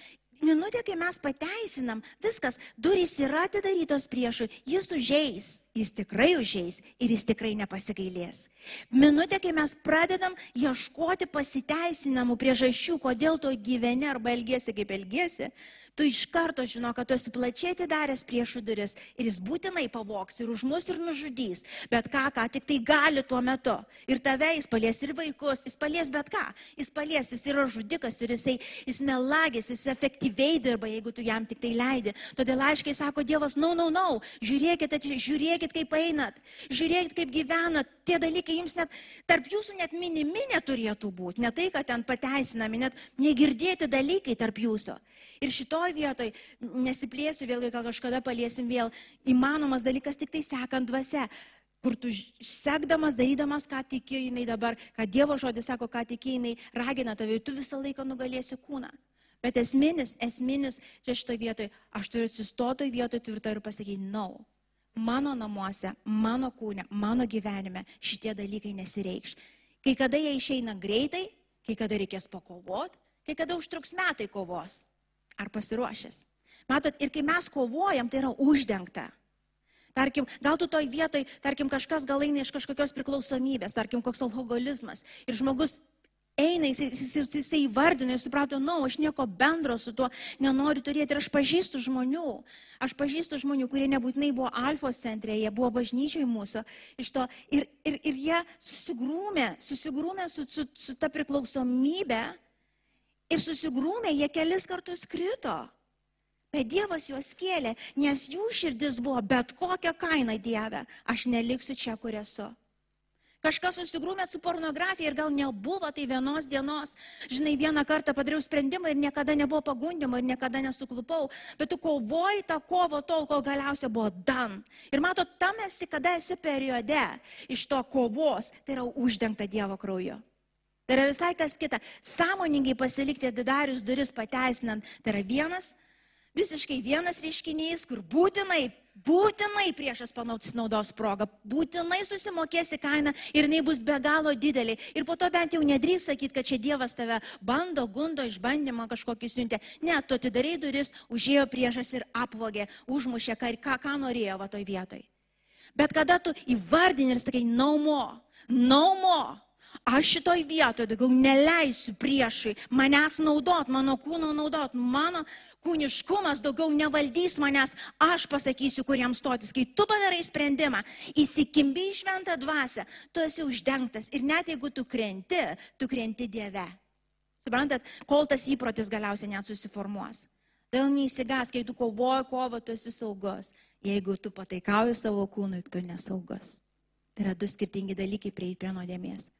minutė, kai mes pateisinam, viskas, durys yra atidarytos priešui, jis užeis, jis tikrai užeis ir jis tikrai nepasigailės. Minutė, kai mes pradedam ieškoti pasiteisinamų priežasčių, kodėl tu gyveni arba elgesi kaip elgesi, tu iš karto žino, kad tu esi plačiai atidaręs priešų duris ir jis būtinai pavoks ir už mus ir nužudys. Bet ką, ką tik tai gali tuo metu. Ir tave jis palies ir vaikus, jis palies bet ką. Jis palies, jis yra žudikas ir jisai, jis melagis, jis efektyviai dirba, jeigu tu jam tik tai leidi. Todėl aiškiai sako Dievas, no, no, no, žiūrėkit, žiūrėkit, kaip einat, žiūrėkit, kaip gyvenat. Tie dalykai jums net, tarp jūsų net minimi neturėtų būti. Ne tai, kad ten pateisinami, net negirdėti dalykai tarp jūsų. Ir šito šitoj vietoj, nesiplėsiu vėlgi, gal kažkada paliesim vėl, įmanomas dalykas tik tai sekant dvasia kur tu sekdamas, darydamas, ką tiki jinai dabar, ką Dievo žodis sako, ką tiki jinai ragina tave, tu visą laiką nugalėsi kūną. Bet esminis, esminis, čia šitoje vietoje, aš turiu atsistotoj vietoje tvirtai ir pasakyti, no. Mano namuose, mano kūne, mano gyvenime šitie dalykai nesireikš. Kai kada jie išeina greitai, kai kada reikės pakovoti, kai kada užtruks metai kovos. Ar pasiruošęs? Matot, ir kai mes kovojam, tai yra uždengta. Tarkim, gal tu toj vietoj, tarkim, kažkas gal eina iš kažkokios priklausomybės, tarkim, koks alkoholizmas. Ir žmogus eina, jis, jis, jis, jis įvardina ir suprato, na, no, aš nieko bendro su tuo nenoriu turėti. Ir aš pažįstu žmonių, aš pažįstu žmonių, kurie nebūtinai buvo alfos centre, jie buvo bažnyčiai mūsų. To, ir, ir, ir jie susigrūmė, susigrūmė su, su, su ta priklausomybė ir susigrūmė, jie kelis kartus krito. Bet Dievas juos kėlė, nes jų širdis buvo bet kokią kainą Dievę. Aš neliksiu čia, kur esu. Kažkas susigrūmė su pornografija ir gal nebuvo tai vienos dienos. Žinai, vieną kartą padariau sprendimą ir niekada nebuvo pagundimo ir niekada nesuklupau. Bet tu kovoji tą kovą tol, kol galiausiai buvo dan. Ir mato, tam esi, kada esi periode iš to kovos, tai yra uždengta Dievo krauju. Tai yra visai kas kita. Sąmoningai pasilikti atidarius duris pateisinant. Tai yra vienas, visiškai vienas reiškinys, kur būtinai, būtinai priešas panaudos progą, būtinai susimokėsi kainą ir jinai bus be galo didelė. Ir po to bent jau nedrįs sakyti, kad čia Dievas tave bando, gundo, išbandymą kažkokį siuntė. Ne, tu atidarai duris, užėjo priešas ir apvogė, užmušė, ką, ką, ką norėjo va toj vietoj. Bet kada tu įvardini ir sakai, no more, Aš šitoj vietoje daugiau neleisiu priešai manęs naudot, mano kūno naudot, mano kūniškumas daugiau nevaldys manęs, aš pasakysiu, kuriem stotis. Kai tu padarai sprendimą, įsikimbi į šventą dvasę, tu esi uždengtas ir net jeigu tu krenti, tu krenti Dieve. Suprantat, kol tas įprotis galiausiai net susiformuos. Todėl neįsigas, kai tu kovoji kovą, tu esi saugus. Jeigu tu pataikauji savo kūnui, tu nesaugus. Tai yra du skirtingi dalykai prie, prie nuodėmės.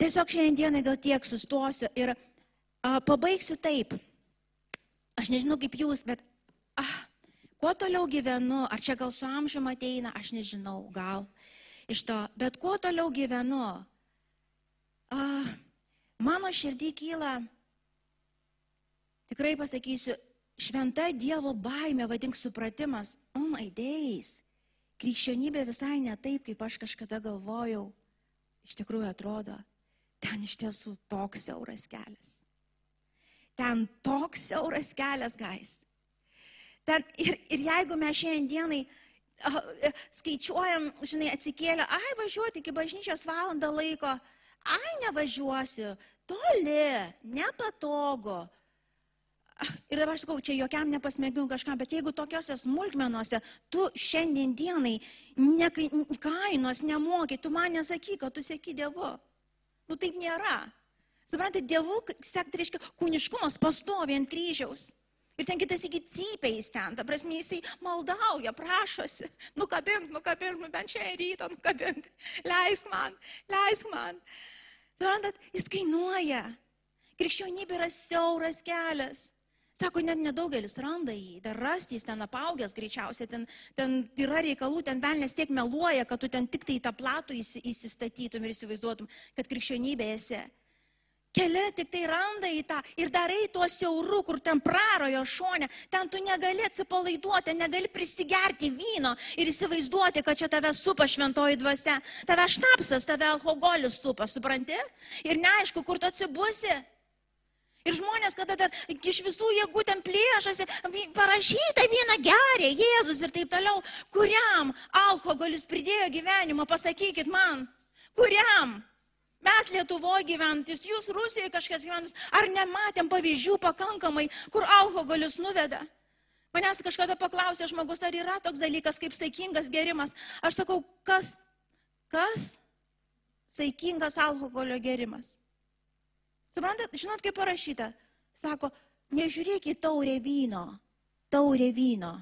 Tiesiog šiandienai gal tiek sustosiu ir pabaigsiu taip. Aš nežinau kaip jūs, bet ah, kuo toliau gyvenu, ar čia gal su amžiumi ateina, aš nežinau, gal. iš to, bet kuo toliau gyvenu, a, mano širdį kyla, tikrai pasakysiu, šventa Dievo baime, vadink supratimas, oh my days, krikščionybė visai ne taip, kaip aš kažkada galvojau, iš tikrųjų atrodo, ten iš tiesų toks siauras kelias. Ten toks siauras kelias, gais. Ten, ir, ir jeigu mes šiandienai e, skaičiuojam, žinai, atsikėlę, ai važiuoti iki bažnyčios valandą laiko, ai nevažiuosiu, toli, nepatogu. Ir dabar aš sakau, čia jokiam nepasmėgiu kažkam, bet jeigu tokiuose smulkmenuose tu šiandien dienai ne, kainos nemoki, tu man nesakyk, kad tu sėki Dievu. Nu taip nėra. Suprantate, Dievu, sekti reiškia, kūniškumas pastovi ant kryžiaus. Ir ten kitas iki cypiais ten, ta prasme, jisai maldauja, prašosi, nukabink, nukabink, nu bent čia ryto, nukabink, leisk man, leisk man. Suprantat, jis kainuoja. Krikščionybė yra siauras kelias. Sako, net nedaugelis randa jį, dar rasti jis ten apaugęs greičiausiai, ten, ten yra reikalų, ten velnės tiek meluoja, kad tu ten tik tai tą platų įsistatytum ir įsivaizduotum, kad krikščionybė esi. Keli tik tai randa į tą ir darai tuo siauru, kur ten prarojo šonė, ten tu negali atsipalaiduoti, negali prisigerti vyno ir įsivaizduoti, kad čia tave supa šventoji dvasia. Tave šnapsas, tave alkoholis supa, supranti? Ir neaišku, kur tu atsibusi. Ir žmonės, kada dar iš visų jėgų ten plėšasi, parašyta vieną gerę, Jėzus ir taip toliau, kuriam alkoholis pridėjo gyvenimą, pasakykit man, kuriam? Mes Lietuvoje gyventis, jūs Rusijoje kažkas gyventis, ar nematėm pavyzdžių pakankamai, kur alkoholis nuveda? Manęs kažkada paklausė žmogus, ar yra toks dalykas kaip saikingas gerimas. Aš sakau, kas, kas saikingas alkoholio gerimas? Suprantat, žinot, kaip parašyta? Sako, nežiūrėk į taurę vyno, taurę vyno,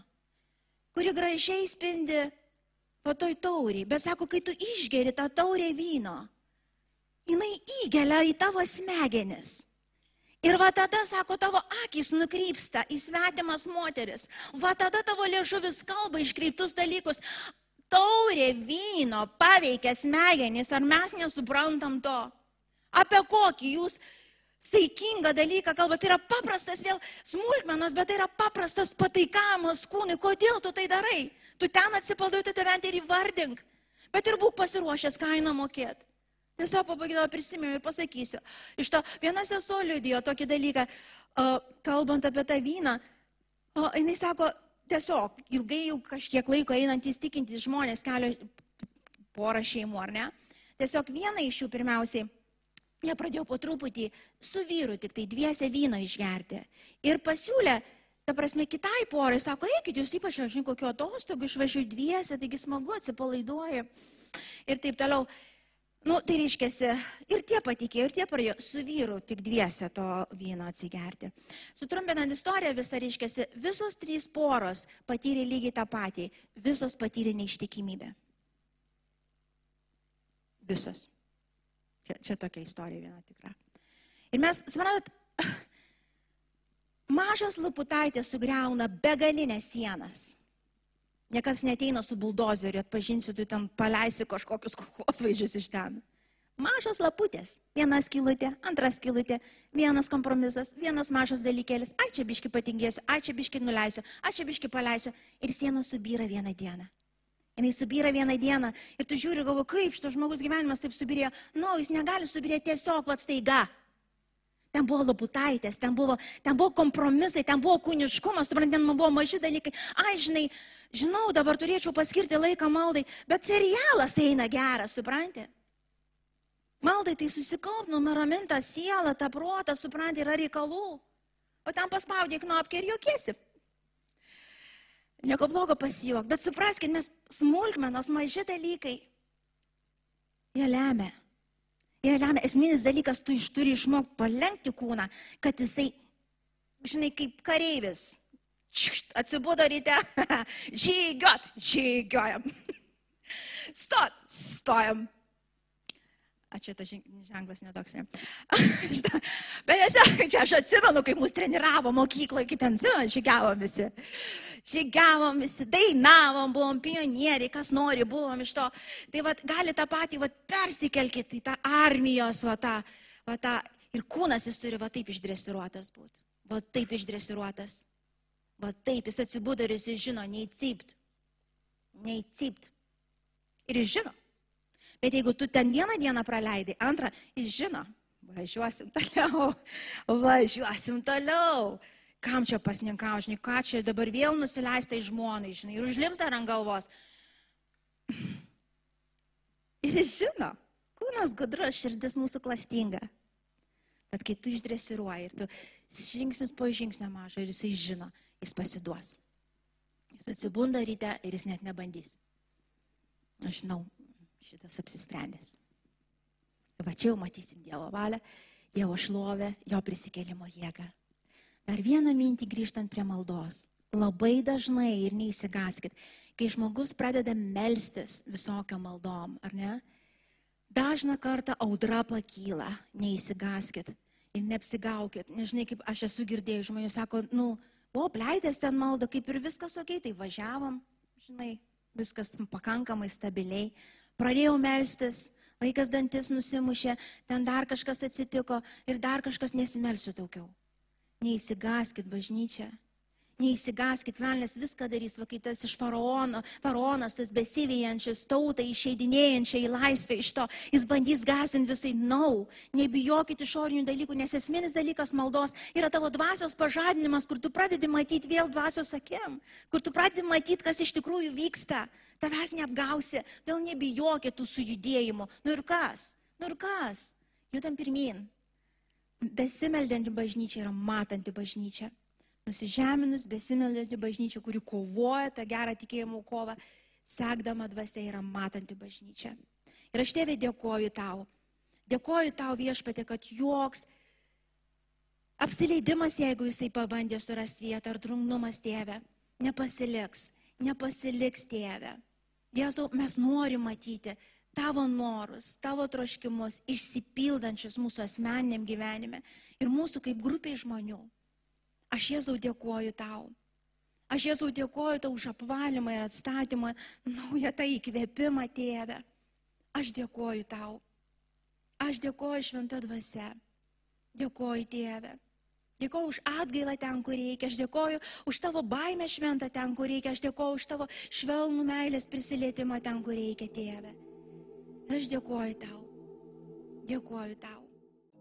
kuri gražiai spindi po toj tauriai, bet sako, kai tu išgeri tą taurę vyno, jinai įgelia į tavo smegenis. Ir va tada, sako, tavo akis nukrypsta į svetimas moteris. Va tada tavo liežuvis kalba iškreiptus dalykus. Taurė vyno paveikia smegenis, ar mes nesuprantam to? Apie kokį jūs saikingą dalyką kalbate? Tai yra paprastas vėl smulkmenas, bet tai yra paprastas pataikavimas kūnui. Kodėl tu tai darai? Tu ten atsipalduoji, tu tave ir įvardink. Bet ir būk pasiruošęs kainą mokėti. Tiesiog pabaigai prisimenu ir pasakysiu. Iš to viena sesuo liudijo tokį dalyką, kalbant apie tą vyną. Jis sako, tiesiog ilgai jau kažkiek laiko einantys tikintys žmonės, kelio porą šeimų, ar ne? Tiesiog viena iš jų pirmiausiai, jie pradėjo po truputį su vyru tik tai dviese vyno išgerti. Ir pasiūlė, ta prasme, kitai porai, sako, eikit, jūs ypač, aš žinau, kokio atostogų išvažiuoju dviese, taigi smagu atsipalaiduoju. Ir taip toliau. Nu, tai reiškia, ir tie patikėjo, ir tie pradėjo su vyru tik dviese to vyno atsigerti. Sutrumpinant istoriją visą reiškia, visos trys poros patyrė lygiai tą patį, visos patyrė neištikimybę. Visos. Čia, čia tokia istorija viena tikra. Ir mes, suprantat, mažas luputaitės sugriauna begalinės sienas. Niekas neteina su buldozeriu, atpažinsi, tu ten paleisi kažkokius kosvaidžius iš ten. Mažas laputės. Viena skilutė, antras skilutė, vienas kompromisas, vienas mažas dalykėlis. Ai čia biški patingėsiu, ai čia biški nuleisiu, ai čia biški paleisiu. Ir siena subyra vieną dieną. Jis subyra vieną dieną ir tu žiūri, galvo, kaip šitas žmogus gyvenimas taip subirėjo. Nu, no, jis negali subirėti tiesiog, vad staiga. Ten buvo labutaitės, ten buvo, ten buvo kompromisai, ten buvo kūniškumas, suprantate, ten buvo maži dalykai. Ai, žinai, žinau, dabar turėčiau paskirti laiką maldai, bet serialas eina geras, suprantate? Maldai tai susikaupti, numeraminta siela, ta protą, suprantate, yra reikalų. O ten paspaudė knopkę ir jokiesi. Nieko blogo pasijuok, bet supraskite, mes smulkmenos, maži dalykai, jie lemia Jie lemia esminis dalykas, tu iš turi išmokti palengti kūną, kad jisai, žinai, kaip kareivis. Atsibudo ryte, žygiot, žygiojam. Stot, stojam. A čia tas ženklas netoks, ne. Bet tiesiog, čia aš atsimenu, kai mus treniravo mokykloje, kaip ten, atsimenu, žygiavom visi. Žygiavom visi, dainavom, buvom pionieriai, kas nori, buvom iš to. Tai vad, gali tą patį, vad, persikelkite į tą armijos, va tą, va tą. Ir kūnas jis turi va taip išdresiruotas būti. Va taip išdresiruotas. Va taip, jis atsibudo ir jis žino, neįcypt. Neįcypt. Ir jis žino. Bet jeigu tu ten vieną dieną praleidai, antrą, jis žino, važiuosim toliau, važiuosim toliau. Kam čia pasninkau, žinai, ką čia dabar vėl nusileista į žmonai, žinai, ir užlims dar ant galvos. Ir jis žino, kūnas gudrus, širdis mūsų klastinga. Bet kai tu išdresiruoji ir tu žingsnis po žingsnio mažo ir jisai žino, jis pasiduos. Jis atsibunda ryte ir jis net nebandys. Aš žinau, šitas apsisprendęs. Va čia jau matysim Dievo valią, Dievo šlovę, jo prisikėlimo jėgą. Dar vieną mintį grįžtant prie maldos. Labai dažnai ir neįsigaskit, kai žmogus pradeda melstis visokio maldom, ar ne? Dažną kartą audra pakyla, neįsigaskit ir neapsigaukit. Nežinai, kaip aš esu girdėjęs, žmonių sako, nu, buvo pleidęs ten malda, kaip ir viskas ok, tai važiavom, žinai, viskas pakankamai stabiliai. Pradėjau melstis, vaikas dantis nusimušė, ten dar kažkas atsitiko ir dar kažkas nesimelsiu daugiau. Neįsigaskit bažnyčią, Neįsigaskit, velnės viską darys, va kai tas iš faraono, faraonas, tas besivyjančias tautą, išeidinėjančią į laisvę iš to, jis bandys gazdinti visai, nau, no, nebijokit išorinių dalykų, nes esminis dalykas maldos yra tavo dvasios pažadinimas, kur tu pradedi matyti vėl dvasios akim, kur tu pradedi matyti, kas iš tikrųjų vyksta, tavęs neapgausi, vėl nebijokit tų sujudėjimų. Nu ir kas? Nu ir kas? Judam pirmin. Besimeldinti bažnyčia yra matanti bažnyčia nusižeminus, besimeldžianti bažnyčia, kuri kovoja tą gerą tikėjimo kovą, sekdama dvasia yra matanti bažnyčia. Ir aš tėvė dėkoju tau. Dėkoju tau viešpatė, kad joks apsileidimas, jeigu jisai pabandė surasti vietą, ar drungnumas tėvė, nepasiliks, nepasiliks tėvė. Jėzau, mes norime matyti tavo norus, tavo troškimus išsipildančius mūsų asmeniniam gyvenime ir mūsų kaip grupiai žmonių. Aš Jėzau dėkoju tau. Aš Jėzau dėkoju tau už apvalymą ir atstatymą, naują tą įkvėpimą, tėvę. Aš dėkoju tau. Aš dėkoju šventą dvasę. Dėkoju, tėvę. Dėkoju už atgailą ten, kur reikia. Aš dėkoju už tavo baimę šventą ten, kur reikia. Aš dėkoju už tavo švelnų meilės prisilietimą ten, kur reikia, tėvę. Aš dėkoju tau. Dėkoju tau.